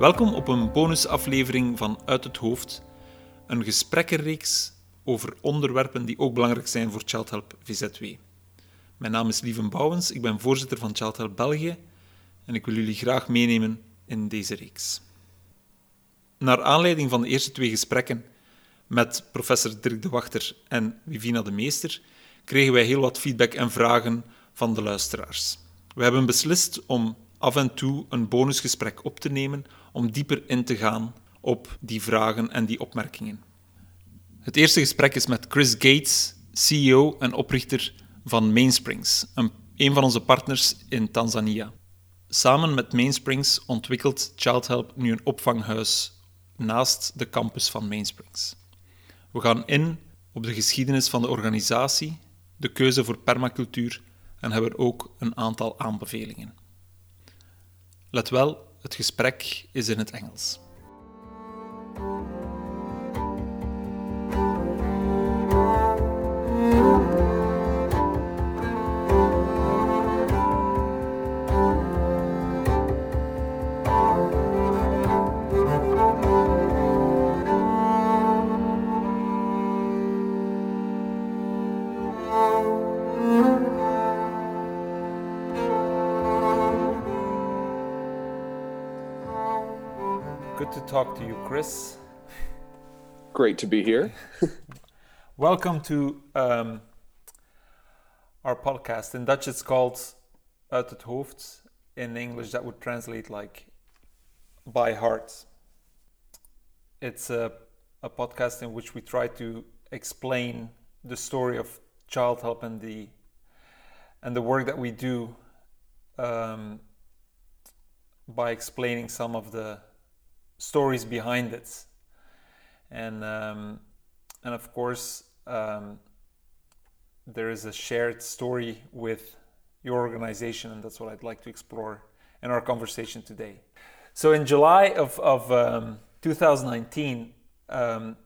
Welkom op een bonusaflevering van Uit het Hoofd, een gesprekkenreeks over onderwerpen die ook belangrijk zijn voor Child Help VZW. Mijn naam is Lieven Bouwens, ik ben voorzitter van Child Help België en ik wil jullie graag meenemen in deze reeks. Naar aanleiding van de eerste twee gesprekken met professor Dirk de Wachter en Vivina de Meester kregen wij heel wat feedback en vragen van de luisteraars. We hebben beslist om af en toe een bonusgesprek op te nemen om dieper in te gaan op die vragen en die opmerkingen. Het eerste gesprek is met Chris Gates, CEO en oprichter van Mainsprings, een, een van onze partners in Tanzania. Samen met Mainsprings ontwikkelt Child Help nu een opvanghuis naast de campus van Mainsprings. We gaan in op de geschiedenis van de organisatie, de keuze voor permacultuur en hebben ook een aantal aanbevelingen. Let wel, het gesprek is in het Engels. Good to talk to you, Chris. Great to be here. Welcome to um, our podcast. In Dutch, it's called Uit het Hoofd. In English, that would translate like by heart. It's a, a podcast in which we try to explain the story of child help and the and the work that we do um, by explaining some of the stories behind it, and um, and of course um, there is a shared story with your organization, and that's what I'd like to explore in our conversation today. So in July of of um, 2019, um,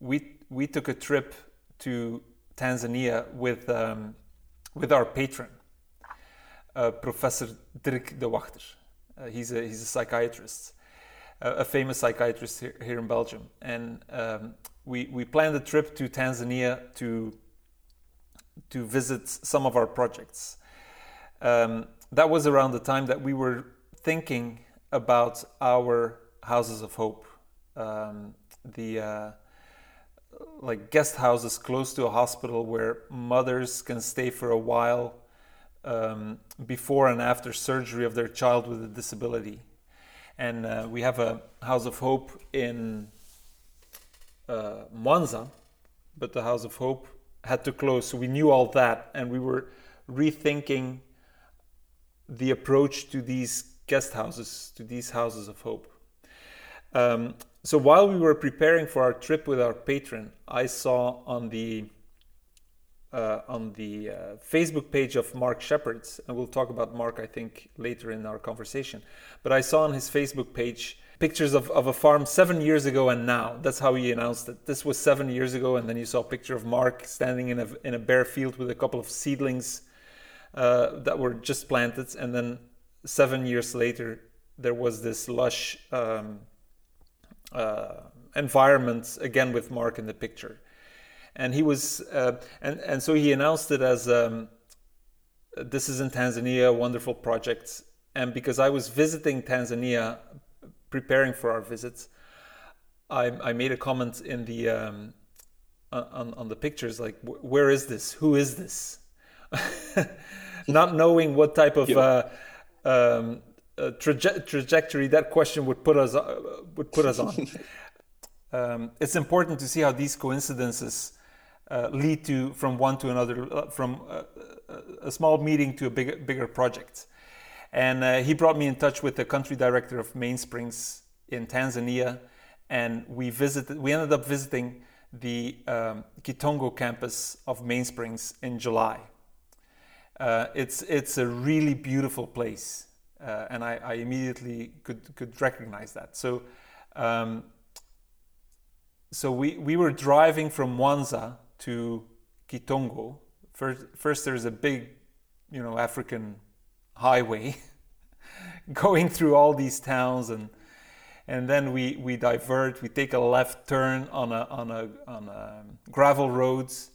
we we took a trip to Tanzania with um, with our patron, uh, Professor Dirk de Wachter. Uh, he's a he's a psychiatrist, a famous psychiatrist here, in Belgium, and um, we we planned a trip to Tanzania to to visit some of our projects. Um, that was around the time that we were thinking about our houses of hope, um, the uh, like guest houses close to a hospital where mothers can stay for a while um, before and after surgery of their child with a disability. And uh, we have a House of Hope in uh, Mwanza, but the House of Hope had to close. So we knew all that, and we were rethinking the approach to these guest houses, to these houses of hope. Um, so while we were preparing for our trip with our patron, I saw on the uh, on the uh, Facebook page of Mark Shepards, and we'll talk about Mark, I think, later in our conversation. But I saw on his Facebook page pictures of, of a farm seven years ago and now. That's how he announced it. This was seven years ago, and then you saw a picture of Mark standing in a in a bare field with a couple of seedlings uh, that were just planted, and then seven years later, there was this lush. Um, uh, environment again with Mark in the picture, and he was uh, and and so he announced it as um, this is in Tanzania, wonderful project. And because I was visiting Tanzania, preparing for our visits, I, I made a comment in the um, on on the pictures like where is this? Who is this? Not knowing what type of Yeah. uh, um, uh, traje- trajectory that question would put us uh, would put us on. um, it's important to see how these coincidences uh, lead to from one to another, uh, from a, a small meeting to a bigger bigger project. And uh, he brought me in touch with the country director of Mainsprings in Tanzania, and we visited. We ended up visiting the um, Kitongo campus of Mainsprings in July. Uh, it's it's a really beautiful place, uh, and I, I immediately could could recognize that. So, um, so we we were driving from Mwanza to Kitongo. First, first there's a big, you know, African highway going through all these towns and and then we we divert. We take a left turn on a on a on a gravel roads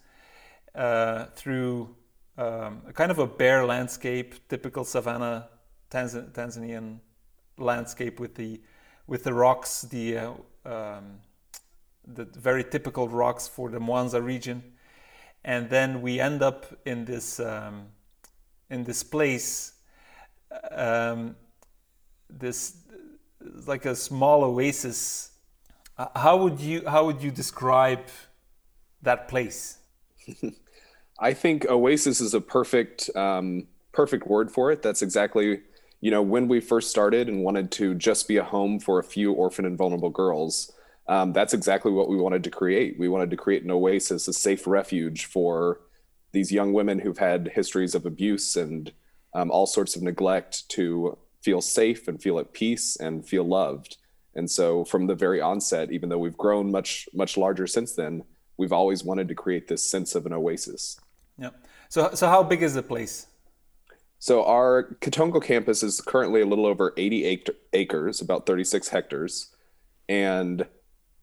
uh, through um, a kind of a bare landscape, typical savannah Tanz- Tanzanian landscape with the with the rocks, the uh, um, the very typical rocks for the Mwanza region, and then we end up in this um, in this place, um, this like a small oasis. Uh, how would you how would you describe that place? I think oasis is a perfect um, perfect word for it. That's exactly you know when we first started and wanted to just be a home for a few orphan and vulnerable girls. Um, that's exactly what we wanted to create. We wanted to create an oasis, a safe refuge for these young women who've had histories of abuse and um, all sorts of neglect to feel safe and feel at peace and feel loved. And so from the very onset, even though we've grown much much larger since then, we've always wanted to create this sense of an oasis. Yeah. So so how big is the place? So our Kitongo campus is currently a little over 80 acres, about 36 hectares, and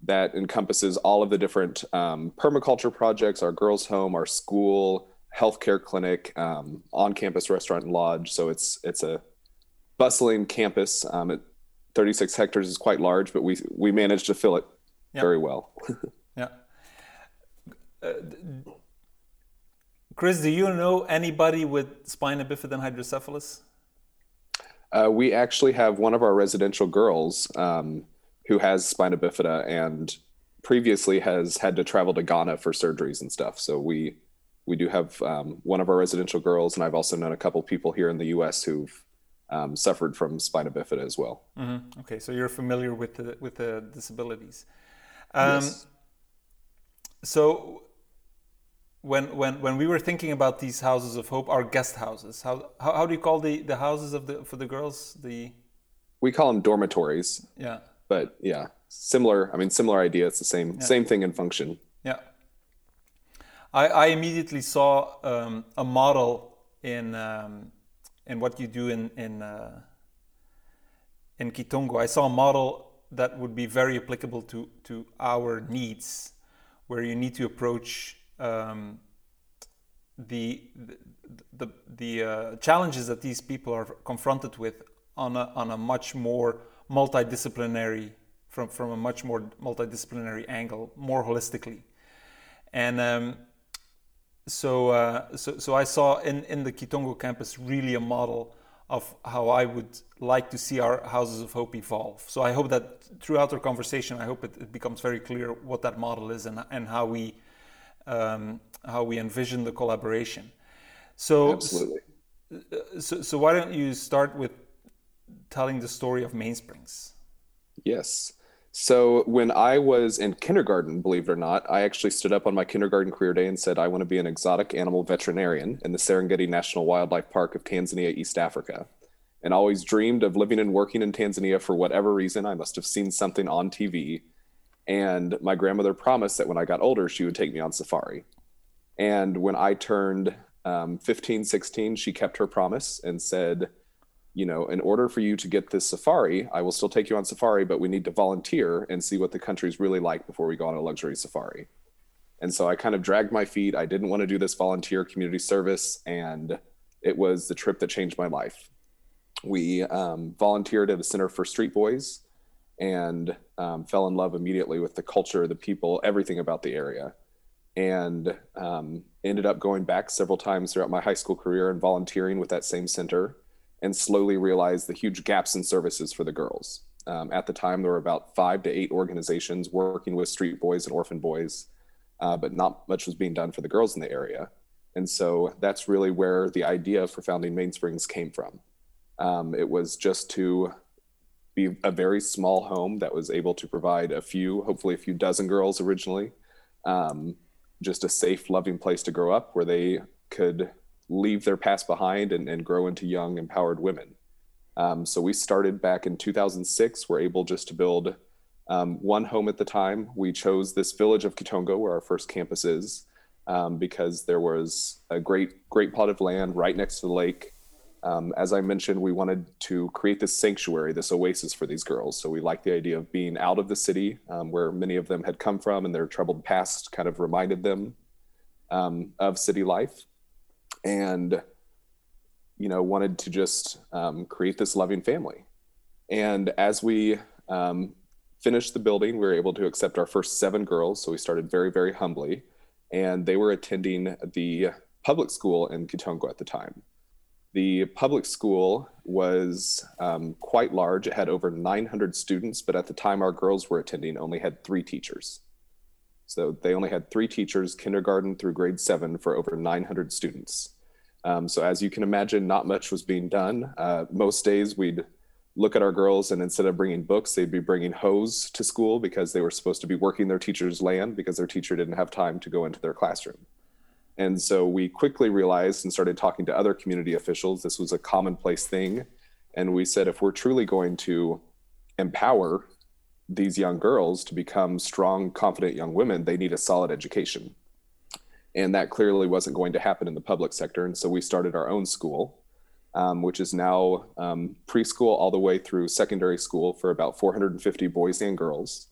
that encompasses all of the different um, permaculture projects, our girls' home, our school, healthcare clinic, um, on-campus restaurant and lodge. So it's it's a bustling campus. Um, at 36 hectares is quite large, but we we managed to fill it very well. yeah. Uh, Chris, do you know anybody with spina bifida and hydrocephalus? Uh, we actually have one of our residential girls um, who has spina bifida and previously has had to travel to Ghana for surgeries and stuff. So we we do have um, one of our residential girls, and I've also known a couple people here in the U.S. who've um, suffered from spina bifida as well. Mm-hmm. Okay, so you're familiar with the with the disabilities. Um, yes. So when when when we were thinking about these houses of hope, our guest houses, how how, how do you call the the houses of the for the girls? The we call them dormitories. Yeah. But yeah, similar. I mean, similar idea. It's the same yeah. same thing in function. Yeah. I I immediately saw um, a model in um, in what you do in in uh, in Kitongo. I saw a model that would be very applicable to to our needs, where you need to approach um, the the the uh, challenges that these people are confronted with on a on a much more multidisciplinary from from a much more multidisciplinary angle, more holistically, and um, so uh, so so I saw in in the Kitongo campus really a model of how I would like to see our houses of hope evolve. So I hope that throughout our conversation, I hope it, it becomes very clear what that model is and and how we um, how we envision the collaboration. So, Absolutely. So, so why don't you start with telling the story of Mainsprings? Yes. So when I was in kindergarten, believe it or not, I actually stood up on my kindergarten career day and said I want to be an exotic animal veterinarian in the Serengeti National Wildlife Park of Tanzania, East Africa. And always dreamed of living and working in Tanzania for whatever reason. I must have seen something on TV and my grandmother promised that when I got older, she would take me on safari. And when I turned um, 15, 16, she kept her promise and said, you know, in order for you to get this safari, I will still take you on safari, but we need to volunteer and see what the country's really like before we go on a luxury safari. And so I kind of dragged my feet. I didn't want to do this volunteer community service. And it was the trip that changed my life. We um, volunteered at a Center for Street Boys and um, fell in love immediately with the culture, the people, everything about the area. And um, ended up going back several times throughout my high school career and volunteering with that same center and slowly realized the huge gaps in services for the girls. Um, at the time, there were about five to eight organizations working with street boys and orphan boys, uh, but not much was being done for the girls in the area. And so that's really where the idea for founding Mainsprings came from. Um, it was just to be a very small home that was able to provide a few, hopefully a few dozen girls originally, um, just a safe, loving place to grow up where they could leave their past behind and, and grow into young, empowered women. Um, so we started back in 2006. We're able just to build um, one home at the time. We chose this village of Kitongo, where our first campus is, um, because there was a great, great plot of land right next to the lake Um, as I mentioned, we wanted to create this sanctuary, this oasis for these girls. So we like the idea of being out of the city um, where many of them had come from and their troubled past kind of reminded them um, of city life. And, you know, wanted to just um, create this loving family. And as we um, finished the building, we were able to accept our first seven girls. So we started very, very humbly. And they were attending the public school in Kitongo at the time. The public school was um, quite large. It had over 900 students, but at the time our girls were attending, only had three teachers. So they only had three teachers, kindergarten through grade seven, for over 900 students. Um, so as you can imagine, not much was being done. Uh, most days we'd look at our girls and instead of bringing books, they'd be bringing hose to school because they were supposed to be working their teacher's land because their teacher didn't have time to go into their classroom. And so we quickly realized and started talking to other community officials. This was a commonplace thing. And we said, if we're truly going to empower these young girls to become strong, confident young women, they need a solid education. And that clearly wasn't going to happen in the public sector. And so we started our own school, um, which is now um, preschool all the way through secondary school for about 450 boys and girls.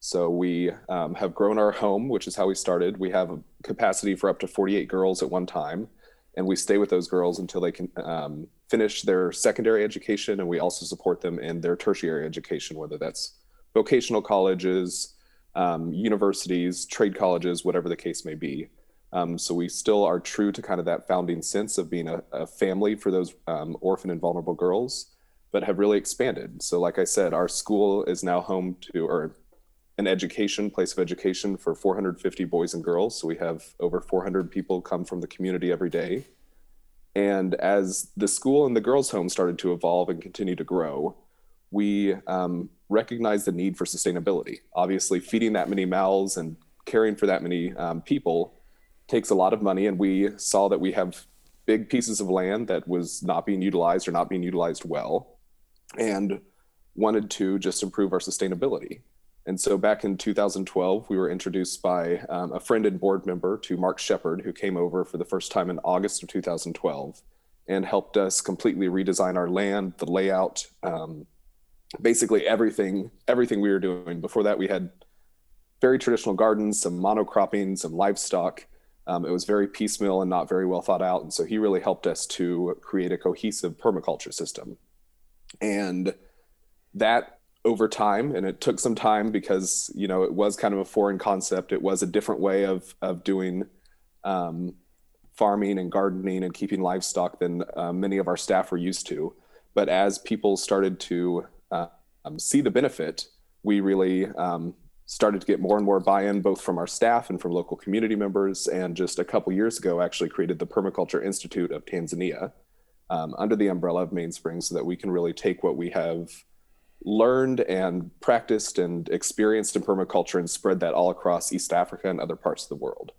So we um, have grown our home, which is how we started. We have a capacity for up to 48 girls at one time, and we stay with those girls until they can um, finish their secondary education, and we also support them in their tertiary education, whether that's vocational colleges, um, universities, trade colleges, whatever the case may be. Um, so we still are true to kind of that founding sense of being a, a family for those um, orphan and vulnerable girls, but have really expanded. So, like I said, our school is now home to, or an education place of education for 450 boys and girls. So we have over 400 people come from the community every day. And as the school and the girls' home started to evolve and continue to grow, we um, recognized the need for sustainability. Obviously, feeding that many mouths and caring for that many um, people takes a lot of money. And we saw that we have big pieces of land that was not being utilized or not being utilized well, and wanted to just improve our sustainability. And so back in 2012, we were introduced by um, a friend and board member to Mark Shepard, who came over for the first time in August of 2012 and helped us completely redesign our land, the layout, um, basically everything, everything we were doing. Before that, we had very traditional gardens, some monocropping, some livestock. Um, it was very piecemeal and not very well thought out. And so he really helped us to create a cohesive permaculture system. And that over time and it took some time because you know it was kind of a foreign concept it was a different way of of doing um, farming and gardening and keeping livestock than uh, many of our staff were used to but as people started to uh, um, see the benefit we really um, started to get more and more buy-in both from our staff and from local community members and just a couple years ago actually created the permaculture institute of tanzania um, under the umbrella of mainspring so that we can really take what we have learned and practiced and experienced in permaculture and spread that all across East Africa and other parts of the world.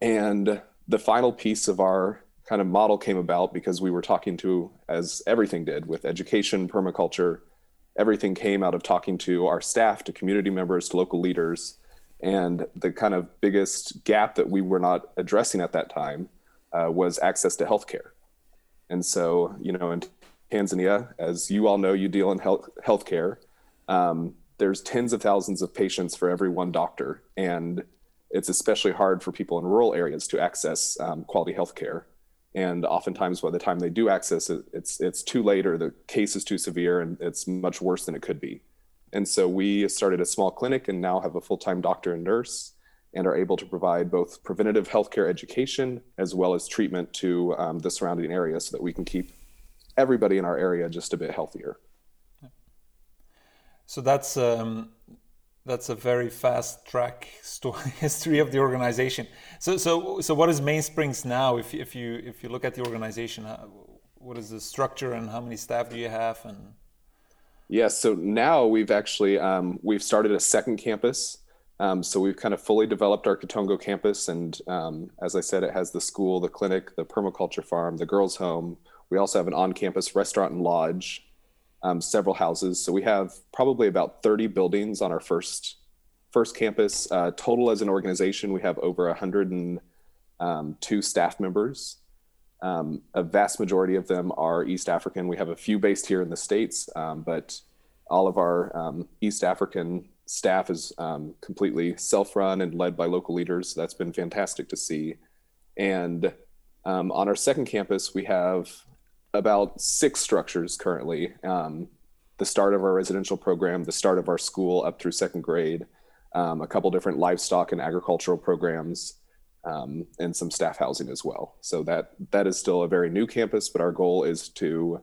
And the final piece of our kind of model came about because we were talking to, as everything did with education, permaculture, everything came out of talking to our staff, to community members, to local leaders. And the kind of biggest gap that we were not addressing at that time uh, was access to healthcare. And so, you know, in Tanzania, as you all know, you deal in health healthcare. Um, there's tens of thousands of patients for every one doctor, and it's especially hard for people in rural areas to access um, quality healthcare. And oftentimes, by the time they do access it, it's it's too late, or the case is too severe, and it's much worse than it could be. And so we started a small clinic, and now have a full time doctor and nurse, and are able to provide both preventative healthcare education as well as treatment to um, the surrounding area, so that we can keep everybody in our area just a bit healthier. So that's um, that's a very fast track story history of the organization. So so so what is Mainsprings now? If if you if you look at the organization, what is the structure and how many staff do you have? And yes, so now we've actually um, we've started a second campus. Um, so we've kind of fully developed our Kitongo campus, and um, as I said, it has the school, the clinic, the permaculture farm, the girls' home, we also have an on-campus restaurant and lodge, um, several houses. So we have probably about 30 buildings on our first first campus. Uh, total as an organization, we have over 102 um, staff members. Um, a vast majority of them are East African. We have a few based here in the States, um, but all of our um, East African staff is um, completely self run and led by local leaders. That's been fantastic to see. And on our second campus, we have about six structures currently um, the start of our residential program, the start of our school up through second grade, a couple different livestock and agricultural programs um, and some staff housing as well. So that that is still a very new campus, but our goal is to,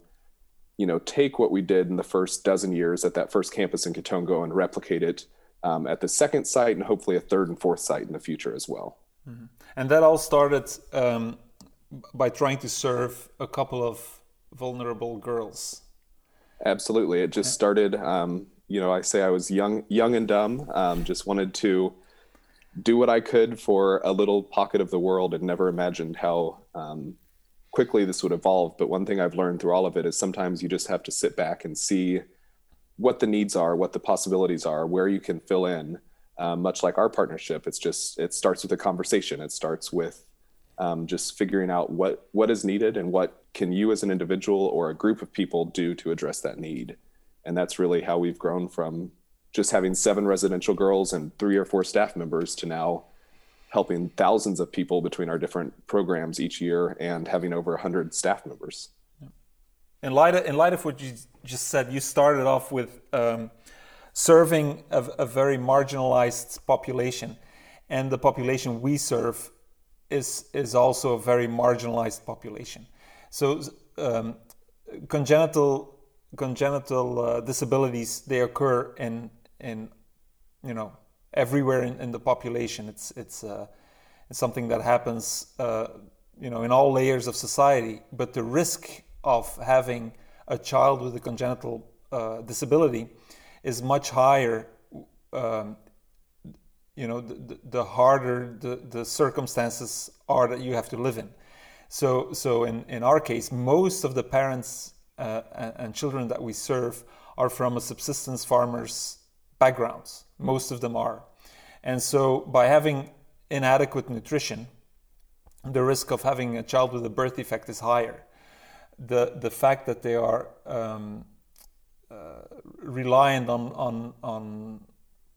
you know, take what we did in the first dozen years at that first campus in Kitongo and replicate it um, at the second site and hopefully a third and fourth site in the future as well. Mm-hmm. And that all started um, by trying to serve a couple of vulnerable girls. Absolutely, it just started. Um, you know, I say I was young, young and dumb. Um, just wanted to do what I could for a little pocket of the world and never imagined how um, quickly this would evolve. But one thing I've learned through all of it is sometimes you just have to sit back and see what the needs are, what the possibilities are, where you can fill in. Um, much like our partnership, it's just it starts with a conversation. It starts with um, just figuring out what what is needed and what can you as an individual or a group of people do to address that need. And that's really how we've grown from just having seven residential girls and three or four staff members to now helping thousands of people between our different programs each year and having over 100 staff members. In light of, in light of what you just said, you started off with um, serving a, a, very marginalized population, and the population we serve is is also a very marginalized population. So um, congenital congenital uh, disabilities they occur in in you know everywhere in, in the population. It's it's uh, it's something that happens uh, you know in all layers of society. But the risk of having a child with a congenital uh, disability is much higher. Um, you know, the, the harder the, the circumstances are that you have to live in. So, so in, in our case, most of the parents uh, and, children that we serve are from a subsistence farmers backgrounds. Most of them are. And so, by having inadequate nutrition, the risk of having a child with a birth defect is higher. The, the fact that they are um, uh, reliant on, on, on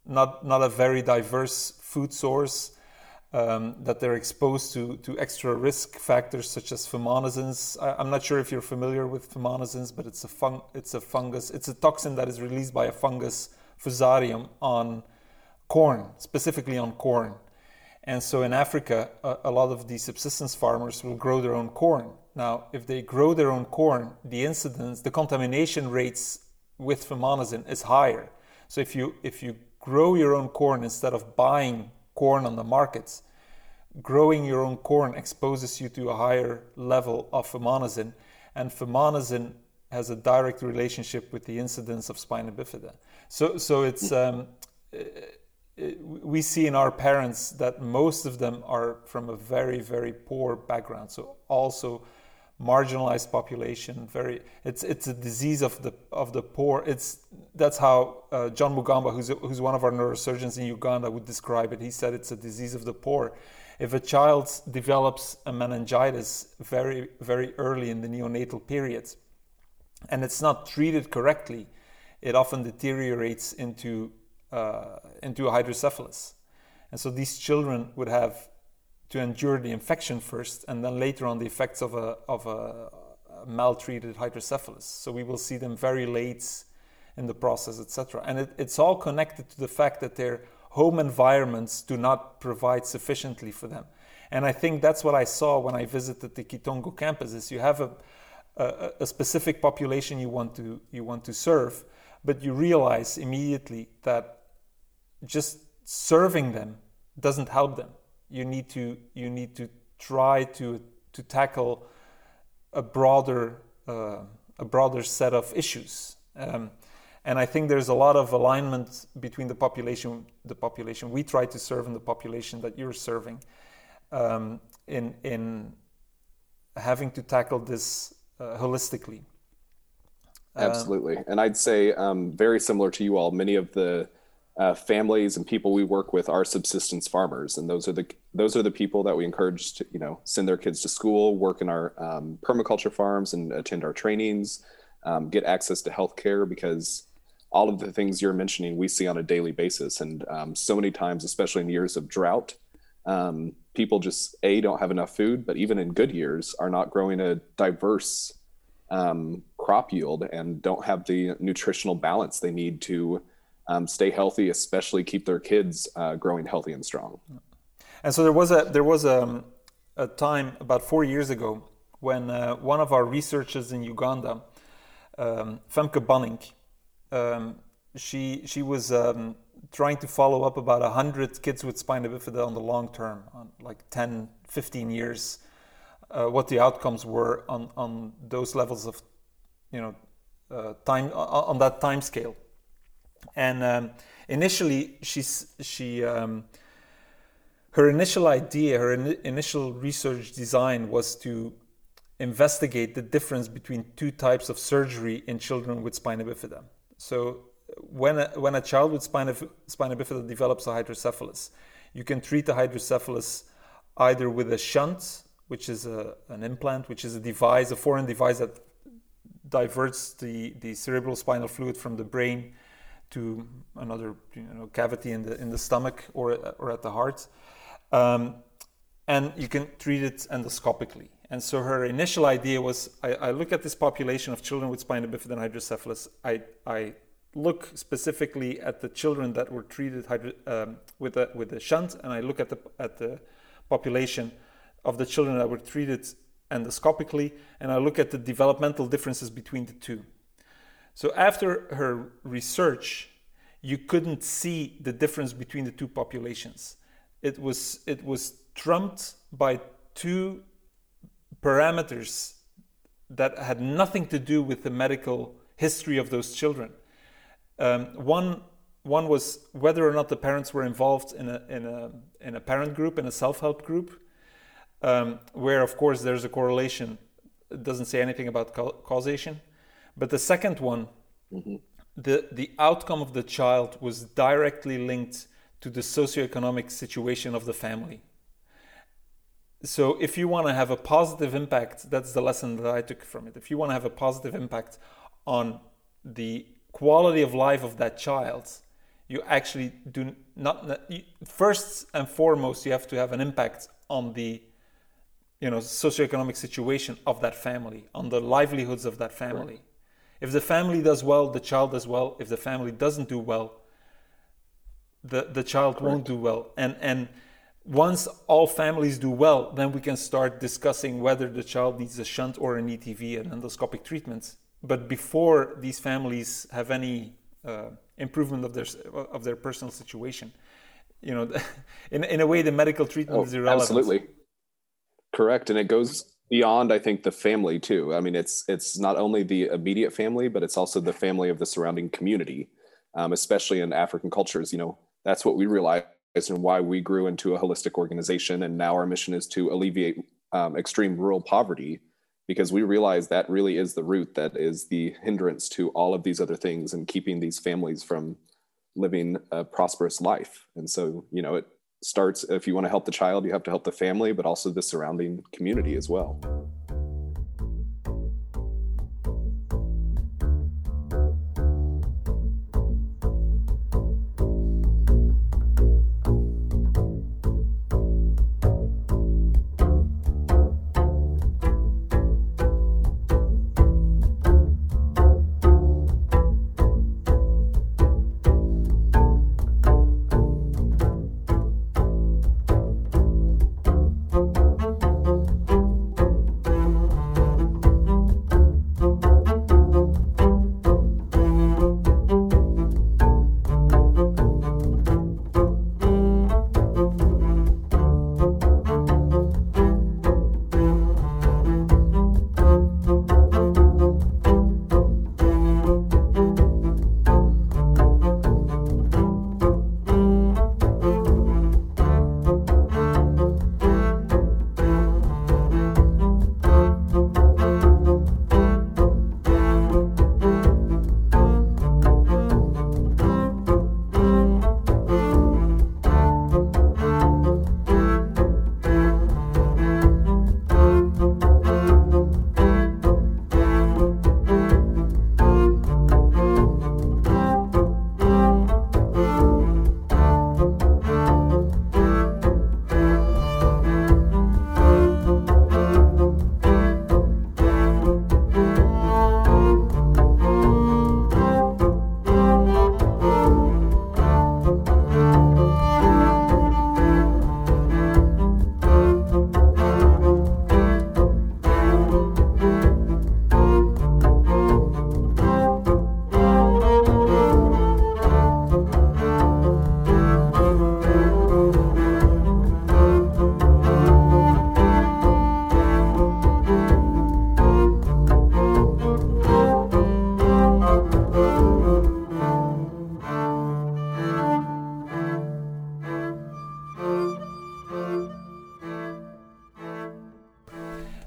not, not a very diverse food source, um, that they're exposed to, to extra risk factors such as fumonisins. I, am not sure if you're familiar with fumonisins, but it's a, fun, it's a fungus. It's a toxin that is released by a fungus fusarium on corn, specifically on corn. And so in Africa, a, a, lot of these subsistence farmers will grow their own corn. Now, if they grow their own corn, the incidence, the contamination rates with fumonisin is higher. So if you if you grow your own corn instead of buying corn on the markets, growing your own corn exposes you to a higher level of fumonisin, and fumonisin has a direct relationship with the incidence of spina bifida. So, so it's hmm. um, eh, eh, we see in our parents that most of them are from a very, very poor background. So also marginalized population. Very, it's it's a disease of the of the poor. It's that's how uh, John Mugamba, who's who's one of our neurosurgeons in Uganda, would describe it. He said it's a disease of the poor. If a child develops a meningitis very very early in the neonatal period, and it's not treated correctly, it often deteriorates into uh, into a hydrocephalus. And so these children would have to endure the infection first, and then later on the effects of a of a, maltreated hydrocephalus. So we will see them very late in the process, etc. And it, it's all connected to the fact that their home environments do not provide sufficiently for them. And I think that's what I saw when I visited the Kitongo campus. Is you have a a, a specific population you want to you want to serve, but you realize immediately that just serving them doesn't help them. You need to you need to try to to tackle a broader uh, a broader set of issues. Um, and I think there's a lot of alignment between the population the population we try to serve and the population that you're serving um, in in having to tackle this uh, holistically. Uh, Absolutely, and I'd say um, very similar to you all. Many of the uh, families and people we work with are subsistence farmers, and those are the those are the people that we encourage to you know send their kids to school, work in our um, permaculture farms, and attend our trainings, um, get access to health care because all of the things you're mentioning we see on a daily basis, and um, so many times, especially in years of drought, um, people just a don't have enough food, but even in good years are not growing a diverse um, crop yield and don't have the nutritional balance they need to um, stay healthy, especially keep their kids uh, growing healthy and strong. And so there was a there was a, a time about four years ago when uh, one of our researchers in Uganda, um, Femke Bannink, um, she she was um, trying to follow up about 100 kids with spina bifida on the long term, on like 10, 15 years, uh, what the outcomes were on, on those levels of, you know, uh, time on that time scale. And um, initially, she's, she, um, her initial idea, her in, initial research design was to investigate the difference between two types of surgery in children with spina bifida. So, when a, when a child with spina, spina bifida develops a hydrocephalus, you can treat the hydrocephalus either with a shunt, which is a, an implant, which is a device, a foreign device that diverts the, the cerebral spinal fluid from the brain to another you know, cavity in the in the stomach or or at the heart, um, and you can treat it endoscopically. And so her initial idea was: I, I look at this population of children with spina bifida and hydrocephalus. I I look specifically at the children that were treated hydro, um, with a with a shunt, and I look at the at the population of the children that were treated endoscopically, and I look at the developmental differences between the two. So after her research, you couldn't see the difference between the two populations. It was it was trumped by two parameters that had nothing to do with the medical history of those children. Um, one one was whether or not the parents were involved in a in a in a parent group in a self help group, um, where of course there's a correlation. It doesn't say anything about causation. But the second one, mm-hmm. the, the outcome of the child was directly linked to the socioeconomic situation of the family. So, if you want to have a positive impact, that's the lesson that I took from it. If you want to have a positive impact on the quality of life of that child, you actually do not. First and foremost, you have to have an impact on the you know socioeconomic situation of that family, on the livelihoods of that family. Right. If the family does well, the child does well. If the family doesn't do well, the, the child Correct. won't do well. And and once all families do well, then we can start discussing whether the child needs a shunt or an ETV, an endoscopic treatment. But before these families have any uh, improvement of their of their personal situation, you know, in in a way, the medical treatment oh, is irrelevant. Absolutely, correct, and it goes beyond i think the family too. I mean it's it's not only the immediate family but it's also the family of the surrounding community um, especially in african cultures. You know that's what we realized and why we grew into a holistic organization. And now our mission is to alleviate um, extreme rural poverty because we realize that really is the root that is the hindrance to all of these other things and keeping these families from living a prosperous life. And so you know it starts if you want to help the child you have to help the family but also the surrounding community as well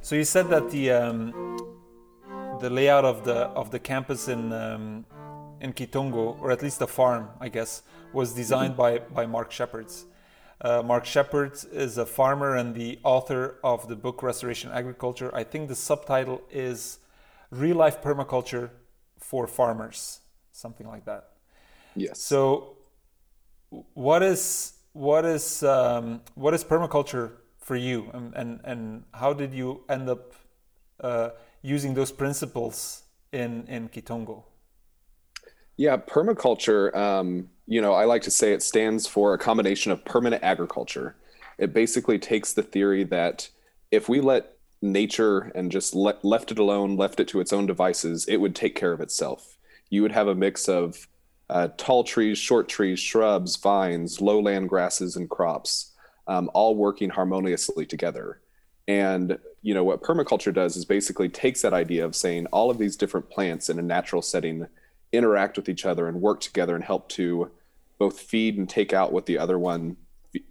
So you said that the um, the layout of the of the campus in um, in Kitongo, or at least the farm, I guess, was designed by by Mark Shepards. Uh, Mark Shepards is a farmer and the author of the book Restoration Agriculture. I think the subtitle is Real Life Permaculture for Farmers, something like that. Yes. So, what is what is um, what is permaculture for you, and and, and how did you end up uh, using those principles in in Kitongo? Yeah, permaculture. Um, you know, I like to say it stands for a combination of permanent agriculture. It basically takes the theory that if we let nature and just let, left it alone, left it to its own devices, it would take care of itself. You would have a mix of uh, tall trees, short trees, shrubs, vines, lowland grasses, and crops, um, all working harmoniously together. And you know what permaculture does is basically takes that idea of saying all of these different plants in a natural setting interact with each other and work together and help to both feed and take out what the other one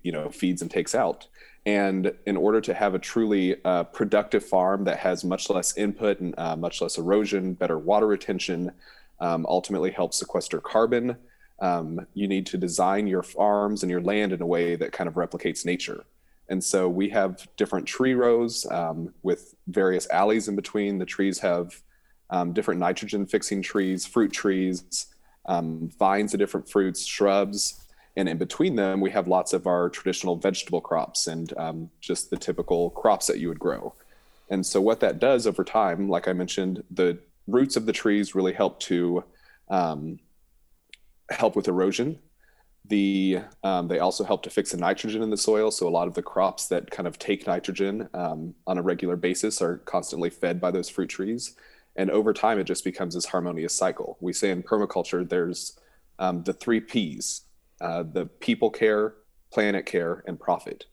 you know feeds and takes out and in order to have a truly uh, productive farm that has much less input and uh, much less erosion better water retention um, ultimately helps sequester carbon um, you need to design your farms and your land in a way that kind of replicates nature and so we have different tree rows um, with various alleys in between the trees have um, different nitrogen fixing trees, fruit trees, um, vines of different fruits, shrubs. And in between them, we have lots of our traditional vegetable crops and um, just the typical crops that you would grow. And so, what that does over time, like I mentioned, the roots of the trees really help to um, help with erosion. The um, they also help to fix the nitrogen in the soil. So a lot of the crops that kind of take nitrogen um, on a regular basis are constantly fed by those fruit trees and over time it just becomes this harmonious cycle we say in permaculture there's um, the three p's uh, the people care planet care and profit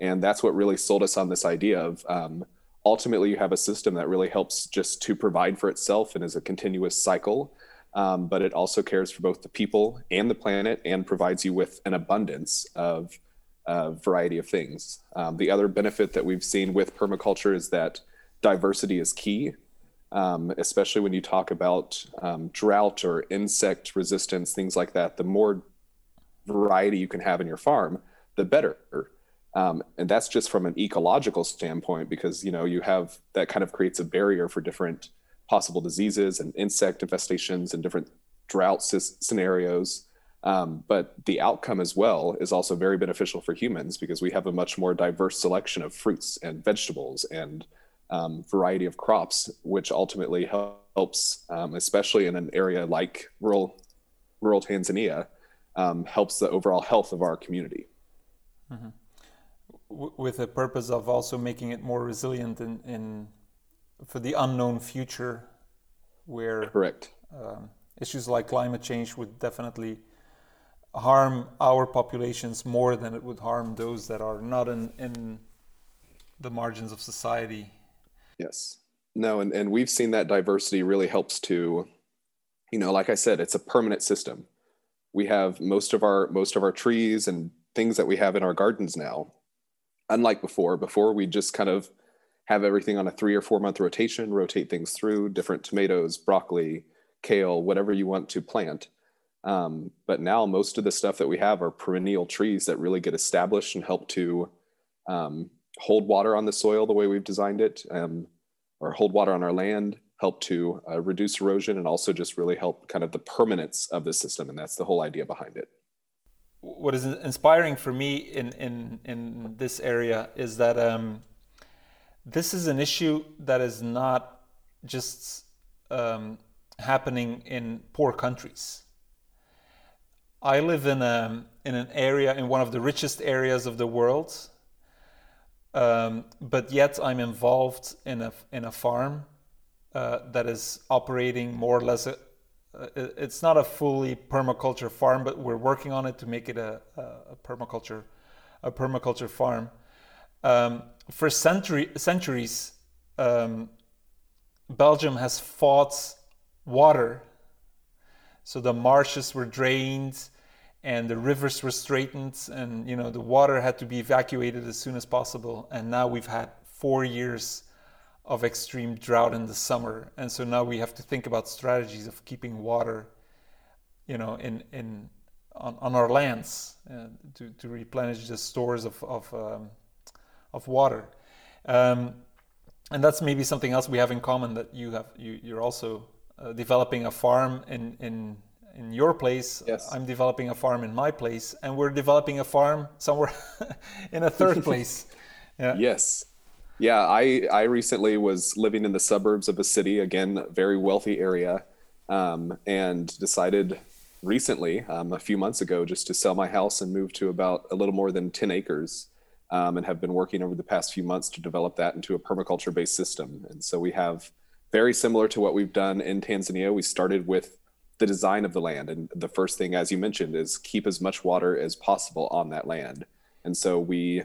and that's what really sold us on this idea of um, ultimately you have a system that really helps just to provide for itself and is a continuous cycle um, but it also cares for both the people and the planet and provides you with an abundance of a variety of things um, the other benefit that we've seen with permaculture is that diversity is key um, especially when you talk about um, drought or insect resistance, things like that. The more variety you can have in your farm, the better. Um, and that's just from an ecological standpoint because you know you have that kind of creates a barrier for different possible diseases and insect infestations and different drought scenarios. Um, but the outcome as well is also very beneficial for humans because we have a much more diverse selection of fruits and vegetables and um, variety of crops, which ultimately helps, um, especially in an area like rural rural Tanzania, um, helps the overall health of our community. Mm-hmm. W- with the purpose of also making it more resilient in, in for the unknown future, where correct um, issues like climate change would definitely harm our populations more than it would harm those that are not in, in the margins of society Yes. No, and, and we've seen that diversity really helps to, you know, like I said, it's a permanent system. We have most of our most of our trees and things that we have in our gardens now. Unlike before, before we just kind of have everything on a three or four month rotation, rotate things through different tomatoes, broccoli, kale, whatever you want to plant. Um, but now most of the stuff that we have are perennial trees that really get established and help to um, hold water on the soil the way we've designed it, um, or hold water on our land, help to uh, reduce erosion, and also just really help kind of the permanence of the system. And that's the whole idea behind it. What is inspiring for me in in in this area is that um, this is an issue that is not just um, happening in poor countries. I live in a in an area in one of the richest areas of the world, um, but yet I'm involved in a in a farm uh, that is operating more or less. A, uh, it's not a fully permaculture farm, but we're working on it to make it a, a permaculture a permaculture farm. Um, for century, centuries, um, Belgium has fought water, so the marshes were drained and the rivers were straightened and you know the water had to be evacuated as soon as possible. And now we've had four years of extreme drought in the summer, and so now we have to think about strategies of keeping water, you know, in in on, on our lands uh, to to replenish the stores of of um, of water. Um, and that's maybe something else we have in common that you have you, you're also uh, developing a farm in in in your place yes. i'm developing a farm in my place and we're developing a farm somewhere in a third place yeah. yes yeah i i recently was living in the suburbs of a city again very wealthy area um, and decided recently um, a few months ago just to sell my house and move to about a little more than 10 acres um, and have been working over the past few months to develop that into a permaculture based system. And so we have very similar to what we've done in Tanzania. We started with the design of the land. And the first thing, as you mentioned, is keep as much water as possible on that land. And so we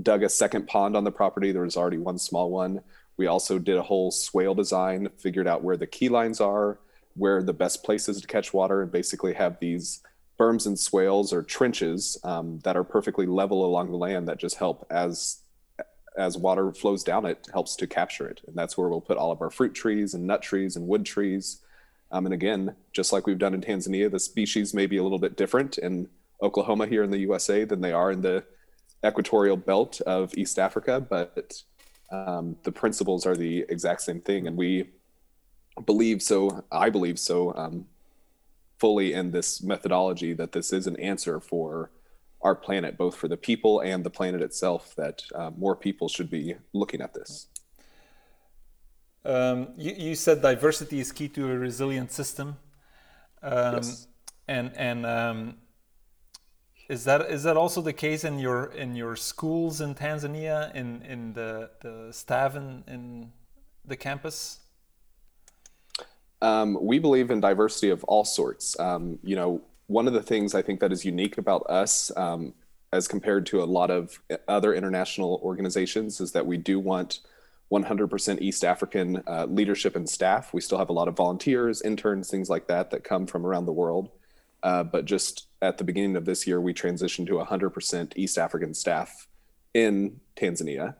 dug a second pond on the property. There was already one small one. We also did a whole swale design, figured out where the key lines are, where the best places to catch water, and basically have these berms and swales or trenches um, that are perfectly level along the land that just help as as water flows down it helps to capture it. And that's where we'll put all of our fruit trees and nut trees and wood trees. Um, and again just like we've done in tanzania the species may be a little bit different in oklahoma here in the usa than they are in the equatorial belt of east africa but um, the principles are the exact same thing. And we believe so i believe so um, fully in this methodology that this is an answer for our planet, both for the people and the planet itself, that uh, more people should be looking at this. Um, you, you, said diversity is key to a resilient system. Um, yes. And, and um, is that is that also the case in your in your schools in Tanzania in in the the staff in, in the campus? Um, we believe in diversity of all sorts. Um, you know, one of the things I think that is unique about us, um, as compared to a lot of other international organizations, is that we do want 100% East African uh, leadership and staff. We still have a lot of volunteers, interns, things like that that come from around the world. Uh, but just at the beginning of this year, we transitioned to 100% East African staff in Tanzania.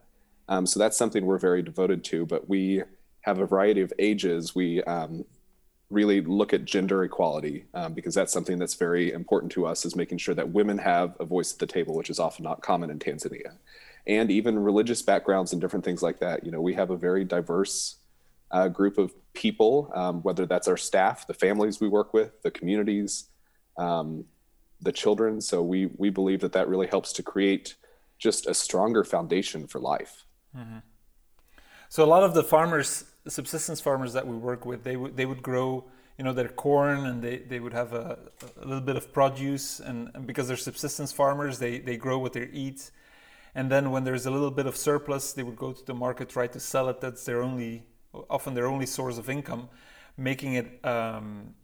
Um, so that's something we're very devoted to. But we have a variety of ages. We um, really look at gender equality um, because that's something that's very important to us is making sure that women have a voice at the table which is often not common in tanzania and even religious backgrounds and different things like that you know we have a very diverse uh, group of people um, whether that's our staff the families we work with the communities um, the children so we we believe that that really helps to create just a stronger foundation for life mm-hmm. so a lot of the farmers subsistence farmers that we work with, they would they would grow you know their corn and they, they would have a, a little bit of produce and, and, because they're subsistence farmers they, they grow what they eat. And then when there's a little bit of surplus they would go to the market try to sell it. That's their only often their only source of income making it um,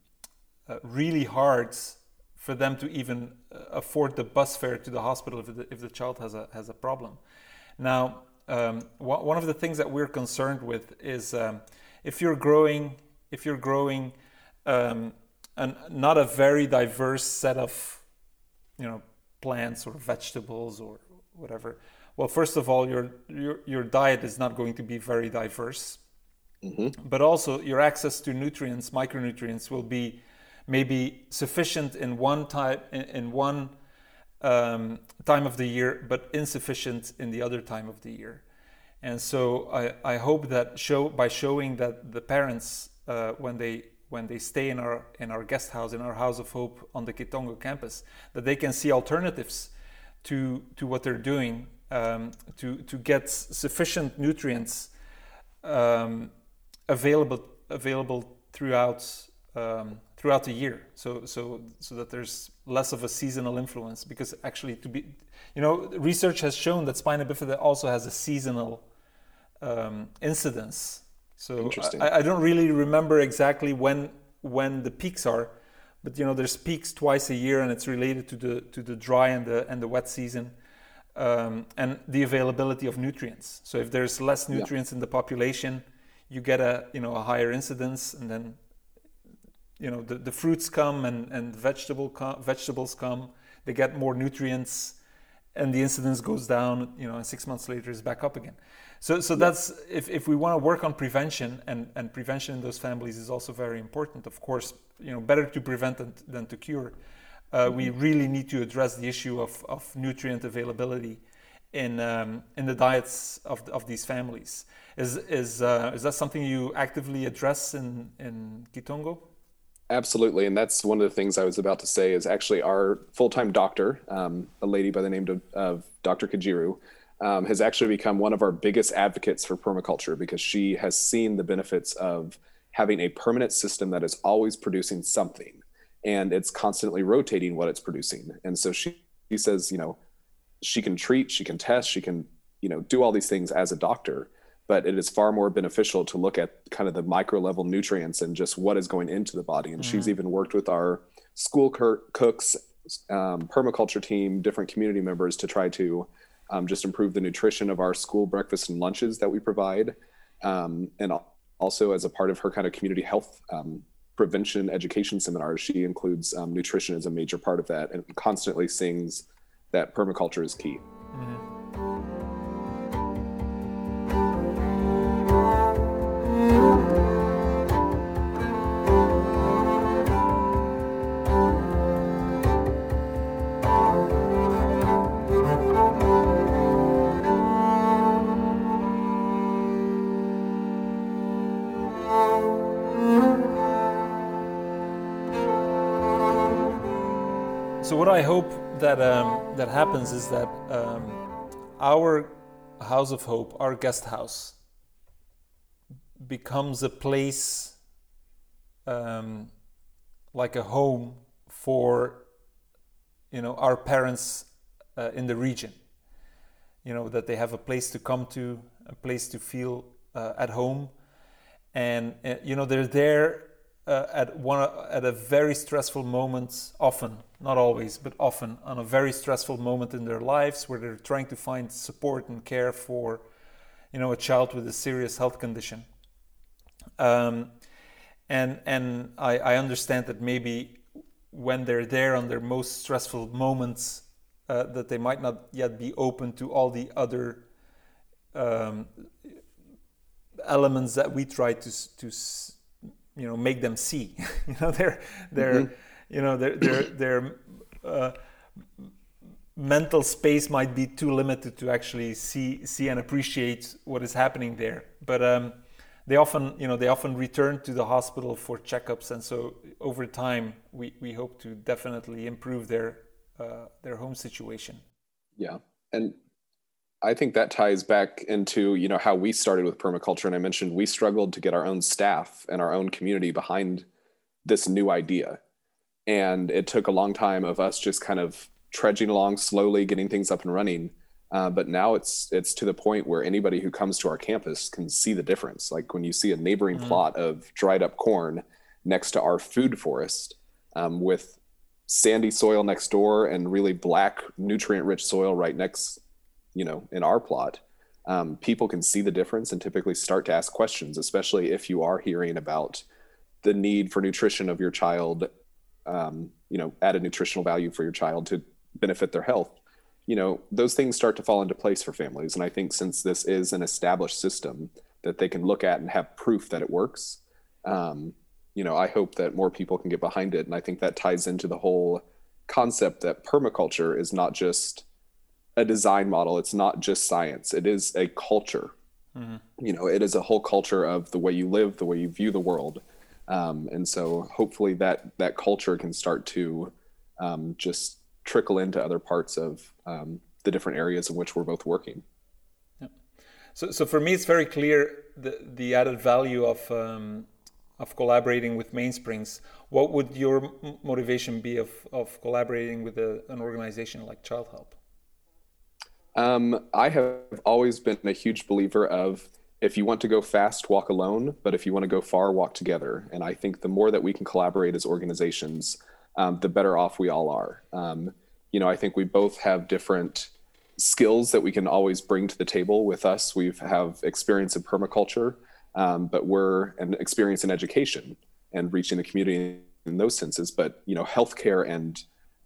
uh, really hard for them to even uh, afford the bus fare to the hospital if the, if the child has a has a problem. Now um, one of the things that we're concerned with is um, if you're growing, if you're growing um, an, not a very diverse set of, you know, plants or vegetables or whatever. Well, first of all, your your, your diet is not going to be very diverse, mm-hmm. but also your access to nutrients, micronutrients, will be maybe sufficient in one type in, in one um, time of the year, but insufficient in the other time of the year. And so I, I hope that show by showing that the parents uh, when they when they stay in our in our guest house in our house of hope on the Kitongo campus that they can see alternatives to to what they're doing um, to to get sufficient nutrients um, available available throughout um, throughout the year so so so that there's less of a seasonal influence because actually to be you know research has shown that spina bifida also has a seasonal um, incidence. So I, I, don't really remember exactly when when the peaks are but you know there's peaks twice a year and it's related to the to the dry and the and the wet season um, and the availability of nutrients. So if there's less nutrients yeah. in the population you get a you know a higher incidence and then you know the, the fruits come and, and vegetable com- vegetables come they get more nutrients and the incidence goes down, you know, and six months later is back up again. So, so that's if, if we want to work on prevention, and, and prevention in those families is also very important. Of course, you know, better to prevent than, than to cure. Uh, mm-hmm. We really need to address the issue of, of nutrient availability in um, in the diets of, of these families. Is is uh, is that something you actively address in in Kitongo? Absolutely, and that's one of the things I was about to say. Is actually our full-time doctor, um, a lady by the name of, of Dr. Kajiru, um, has actually become one of our biggest advocates for permaculture because she has seen the benefits of having a permanent system that is always producing something, and it's constantly rotating what it's producing. And so she, she says, you know, she can treat, she can test, she can, you know, do all these things as a doctor but it is far more beneficial to look at kind of the micro level nutrients and just what is going into the body. And mm-hmm. she's even worked with our school cooks, um, permaculture team, different community members to try to um, just improve the nutrition of our school breakfast and lunches that we provide. Um, and also as a part of her kind of community health um, prevention education seminars, she includes um, nutrition as a major part of that and constantly sings that permaculture is key. Mm-hmm. I hope that um, that happens is that um, our house of hope, our guest house, becomes a place um, like a home for you know our parents uh, in the region. You know that they have a place to come to, a place to feel uh, at home, and uh, you know they're there uh, at one at a very stressful moment often not always but often on a very stressful moment in their lives where they're trying to find support and care for you know a child with a serious health condition. Um, and and I, I understand that maybe when they're there on their most stressful moments uh, that they might not yet be open to all the other um, elements that we try to to you know make them see. You know their their mm-hmm. you know their their their uh, mental space might be too limited to actually see see and appreciate what is happening there. But um, they often you know they often return to the hospital for checkups. And so over time we we hope to definitely improve their uh, their home situation. Yeah. And I think that ties back into you know how we started with permaculture, and I mentioned we struggled to get our own staff and our own community behind this new idea, and it took a long time of us just kind of trudging along slowly, getting things up and running. Uh, but now it's it's to the point where anybody who comes to our campus can see the difference. Like when you see a neighboring mm. plot of dried up corn next to our food forest, um, with sandy soil next door and really black nutrient rich soil right next you know in our plot um, people can see the difference and typically start to ask questions especially if you are hearing about the need for nutrition of your child um, you know added nutritional value for your child to benefit their health. You know those things start to fall into place for families. And i think since this is an established system that they can look at and have proof that it works um, you know i hope that more people can get behind it. And i think that ties into the whole concept that permaculture is not just a design model. It's not just science. It is a culture. Mm-hmm. You know, it is a whole culture of the way you live, the way you view the world. Um, and so hopefully that that culture can start to um, just trickle into other parts of um, the different areas in which we're both working. Yeah. So, so for me, it's very clear the the added value of um, of collaborating with Mainsprings. What would your motivation be of of collaborating with a, an organization like Child Help? Um, I have always been a huge believer of if you want to go fast, walk alone, but if you want to go far, walk together. And I think the more that we can collaborate as organizations, um, the better off we all are. Um, you know, I think we both have different skills that we can always bring to the table with us. We have experience in permaculture, um, but we're an experience in education and reaching the community in those senses. But you know, healthcare and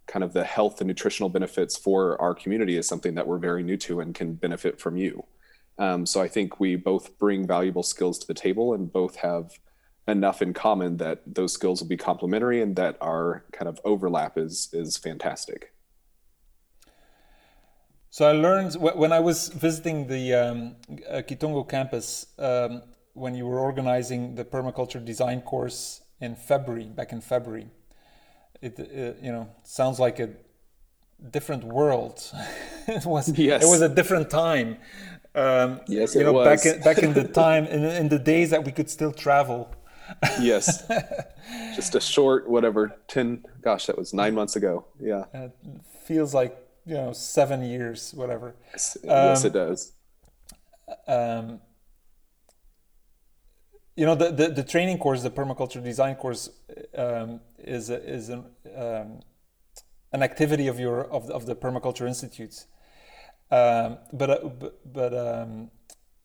kind of the health and nutritional benefits for our community is something that we're very new to and can benefit from you. Um, so I think we both bring valuable skills to the table and both have enough in common that those skills will be complementary and that our kind of overlap is is fantastic. So I learned when I was visiting the um, uh, Kitongo campus um, when you were organizing the permaculture design course in February, back in February. It, it you know sounds like a different world. it was yes. it was a different time. Um, yes, you know, was. back in, back in the time in, in the days that we could still travel. yes, just a short whatever ten. Gosh, that was nine months ago. Yeah, it feels like you know seven years, whatever. Yes, um, yes it does. Um, you know the, the, the training course the permaculture design course um, is is an, um, an activity of your of, of the permaculture institutes um, but uh, but, but um,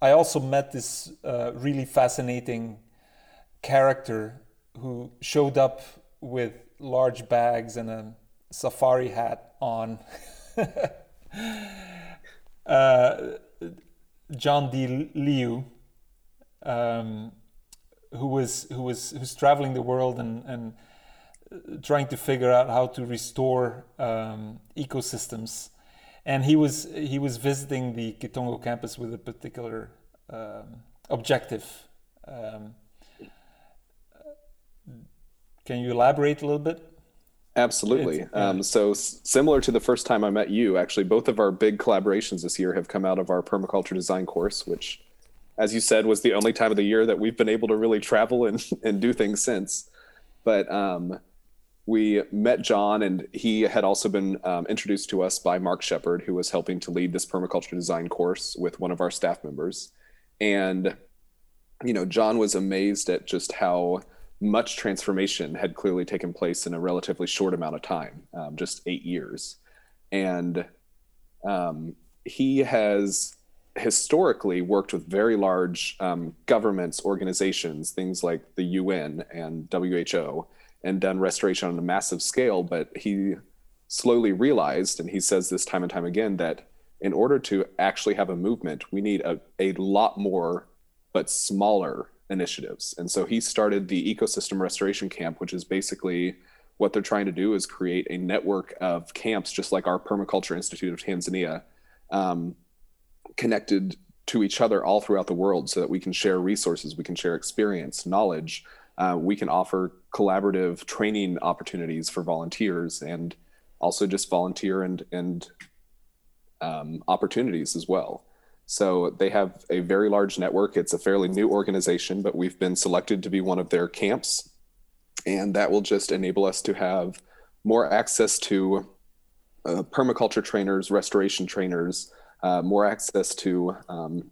I also met this uh, really fascinating character who showed up with large bags and a safari hat on uh, John D. Liu um, who was who was who's traveling the world and and trying to figure out how to restore um, ecosystems. And he was he was visiting the Kitongo campus with a particular um, objective. Um, can you elaborate a little bit? Absolutely. Um, so s- similar to the first time I met you, actually, both of our big collaborations this year have come out of our permaculture design course, which as you said, was the only time of the year that we've been able to really travel and, and do things since. But um, we met John, and he had also been um, introduced to us by Mark Shepard, who was helping to lead this permaculture design course with one of our staff members. And, you know, John was amazed at just how much transformation had clearly taken place in a relatively short amount of time, um, just eight years. And um, he has historically worked with very large um, governments, organizations, things like the UN and WHO, and done restoration on a massive scale. But he slowly realized, and he says this time and time again, that in order to actually have a movement, we need a, a lot more, but smaller initiatives. And so he started the Ecosystem Restoration Camp, which is basically what they're trying to do is create a network of camps, just like our Permaculture Institute of Tanzania. Um, connected to each other all throughout the world so that we can share resources, we can share experience, knowledge. Uh, we can offer collaborative training opportunities for volunteers and also just volunteer and, and um, opportunities as well. So they have a very large network. It's a fairly new organization, but we've been selected to be one of their camps. And that will just enable us to have more access to uh, permaculture trainers, restoration trainers, uh, more access to um,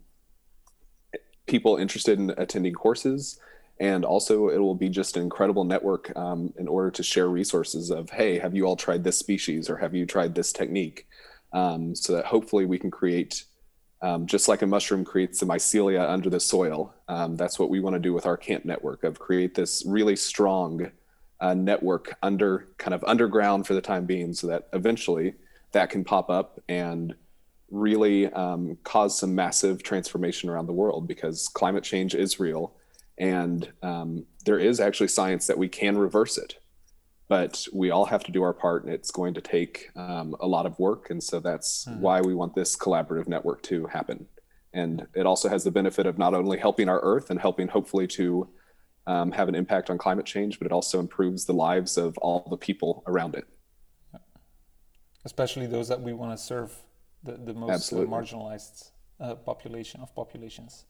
people interested in attending courses. And also, it will be just an incredible network um, in order to share resources of, hey, have you all tried this species or have you tried this technique? Um, so that hopefully we can create, um, just like a mushroom creates the mycelia under the soil. Um, that's what we want to do with our camp network of create this really strong uh, network under kind of underground for the time being, so that eventually that can pop up and really um, cause some massive transformation around the world because climate change is real and um, there is actually science that we can reverse it but we all have to do our part and it's going to take um, a lot of work. And so that's mm-hmm. why we want this collaborative network to happen. And it also has the benefit of not only helping our earth and helping hopefully to um, have an impact on climate change but it also improves the lives of all the people around it. Especially those that we want to serve the, the most uh, marginalized uh, population of populations.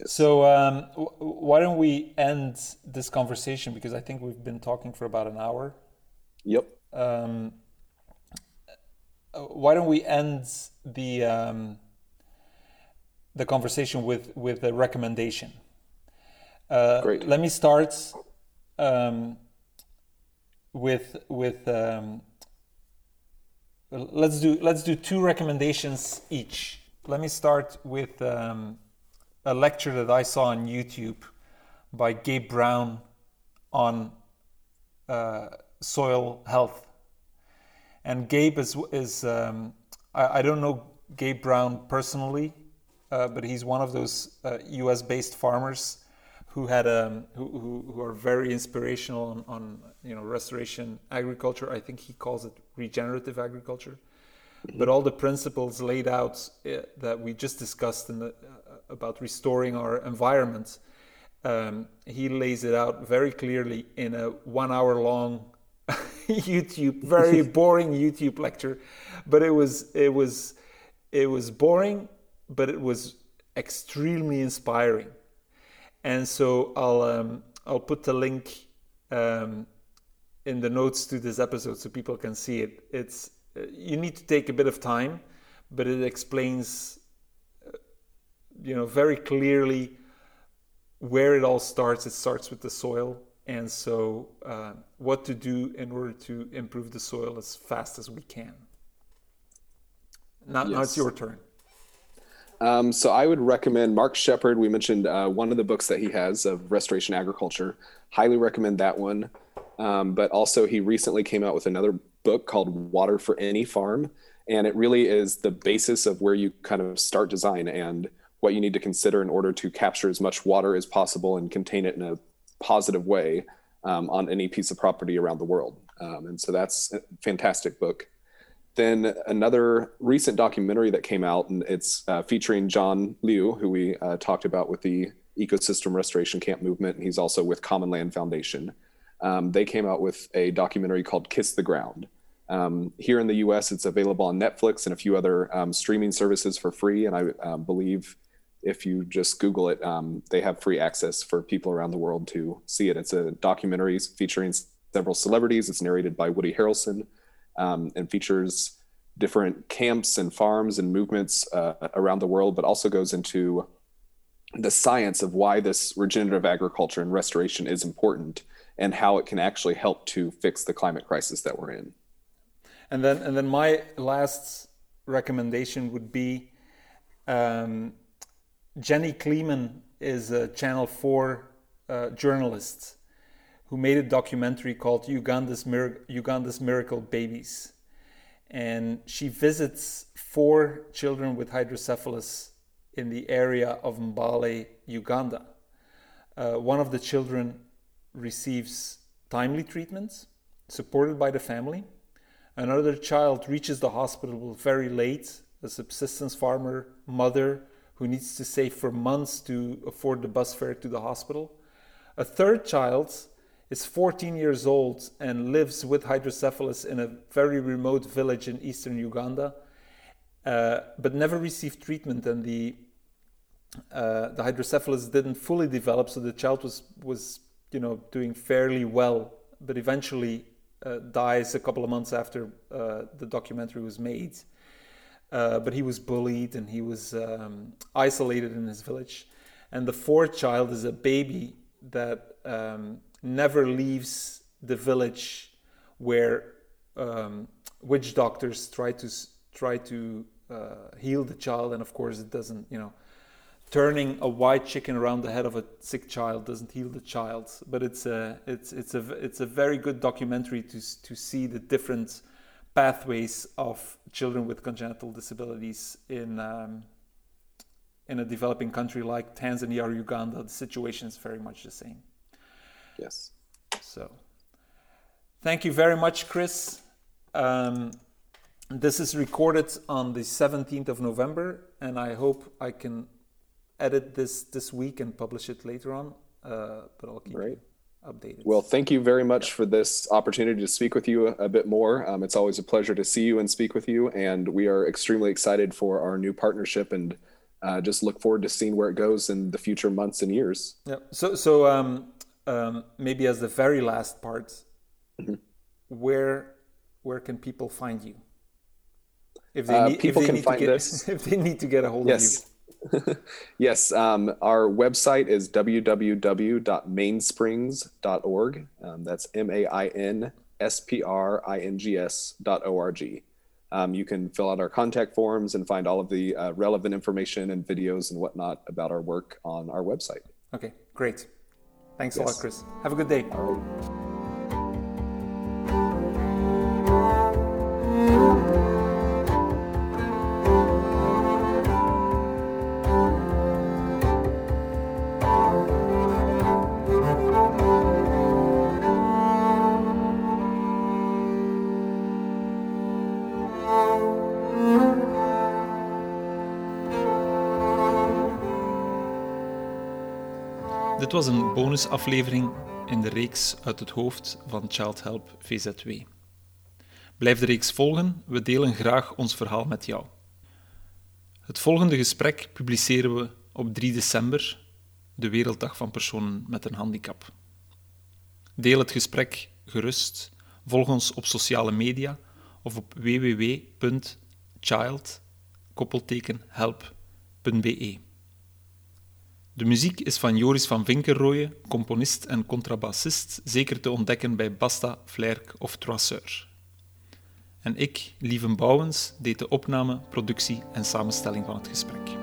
Yes. So um, w- why don't we end this conversation because I think we've been talking for about an hour. Yep. Um, uh, why don't we end the um, the conversation with with a recommendation? Uh, Great. Let me start um, with with um, let's do let's do two recommendations each. Let me start with um, a lecture that I saw on YouTube by Gabe Brown on uh, soil health. And Gabe is is um, I, I, don't know Gabe Brown personally, uh, but he's one of those uh, U.S. based farmers who had um, who, who, who are very inspirational on, on you know restoration agriculture. I think he calls it regenerative agriculture. Mm-hmm. But all the principles laid out uh, that we just discussed in the, uh, about restoring our environment, um, he lays it out very clearly in a one-hour long YouTube, very boring YouTube lecture. But it was it was it was boring, but it was extremely inspiring and so I'll um, I'll put the link um, in the notes to this episode so people can see it. It's uh, you need to take a bit of time, but it explains uh, you know very clearly where it all starts. It starts with the soil, and so uh, what to do in order to improve the soil as fast as we can. Now, yes. now it's your turn. Um, so I would recommend Mark Shepard. We mentioned uh, one of the books that he has of restoration agriculture. Highly recommend that one. Um, but also, he recently came out with another book called Water for Any Farm. And it really is the basis of where you kind of start design and what you need to consider in order to capture as much water as possible and contain it in a positive way um, on any piece of property around the world. Um, and so that's a fantastic book then another recent documentary that came out, and it's uh, featuring John Liu, who we uh, talked about with the Ecosystem Restoration Camp movement, and he's also with Commonland Foundation. Um, they came out with a documentary called Kiss the Ground. Um, here in the US, it's available on Netflix and a few other um, streaming services for free. And I um, believe if you just Google it, um, they have free access for people around the world to see it. It's a documentary featuring several celebrities. It's narrated by Woody Harrelson um, and features different camps and farms and movements uh, around the world, but also goes into the science of why this regenerative agriculture and restoration is important and how it can actually help to fix the climate crisis that we're in. And then, and then my last recommendation would be um, Jenny Kleeman is a Channel 4 uh, journalist who made a documentary called Uganda's, Mir- Uganda's Miracle Babies. And she visits four children with hydrocephalus in the area of Mbale, Uganda. Uh, one of the children receives timely treatment, supported by the family. Another child reaches the hospital very late, a subsistence farmer mother who needs to save for months to afford the bus fare to the hospital. A third child is 14 years old and lives with hydrocephalus in a very remote village in eastern Uganda, uh, but never received treatment. And the uh, the hydrocephalus didn't fully develop, so the child was was you know doing fairly well, but eventually uh, dies a couple of months after uh, the documentary was made. Uh, but he was bullied and he was um, isolated in his village. And the fourth child is a baby that um, never leaves the village where um, witch doctors try to try to uh, heal the child, and of course it doesn't. You know, turning a white chicken around the head of a sick child doesn't heal the child. But it's a it's it's a it's a very good documentary to to see the different pathways of children with congenital disabilities in. Um, in a developing country like Tanzania or Uganda, the situation is very much the same. Yes. So, thank you very much, Chris. Um, this is recorded on the 17th of November, and I hope I can edit this this week and publish it later on. Uh, but I'll keep Great. updated. Well, thank you very much yeah. for this opportunity to speak with you a, a bit more. Um, it's always a pleasure to see you and speak with you, and we are extremely excited for our new partnership and uh, just look forward to seeing where it goes in the future months and years. Yeah. So, so um, um, maybe as the very last part, mm-hmm. where where can people find you? If they uh, need, people if they can find get, this, if they need to get a hold yes. of you. yes, um, our website is www.mainsprings.org. Um, that's M A I N S P R I N G S dot O R G. Um, you can fill out our contact forms and find all of the uh, relevant information and videos and whatnot about our work on our website. Okay, great. Thanks yes. a lot, Chris. Have a good day. Dit was een bonusaflevering in de reeks uit het hoofd van Child Help VZW. Blijf de reeks volgen, we delen graag ons verhaal met jou. Het volgende gesprek publiceren we op 3 december, de Werelddag van Personen met een Handicap. Deel het gesprek gerust, volg ons op sociale media of op www.child-help.be. De muziek is van Joris van Vinkerrooyen, componist en contrabassist, zeker te ontdekken bij Basta, Flerk of Troisseur. En ik, Lieven Bouwens, deed de opname, productie en samenstelling van het gesprek.